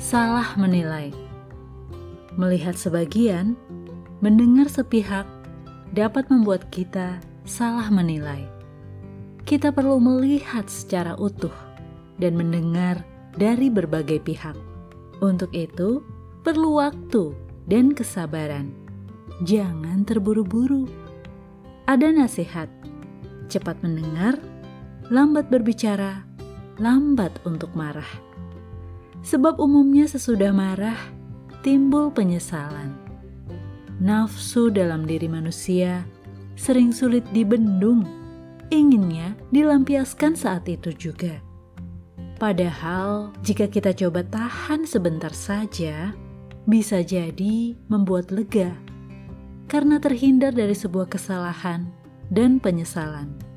salah menilai. Melihat sebagian, mendengar sepihak dapat membuat kita salah menilai. Kita perlu melihat secara utuh dan mendengar dari berbagai pihak. Untuk itu, perlu waktu dan kesabaran. Jangan terburu-buru. Ada nasihat: cepat mendengar, lambat berbicara, lambat untuk marah. Sebab umumnya sesudah marah timbul penyesalan. Nafsu dalam diri manusia sering sulit dibendung, inginnya dilampiaskan saat itu juga. Padahal, jika kita coba tahan sebentar saja, bisa jadi membuat lega karena terhindar dari sebuah kesalahan dan penyesalan.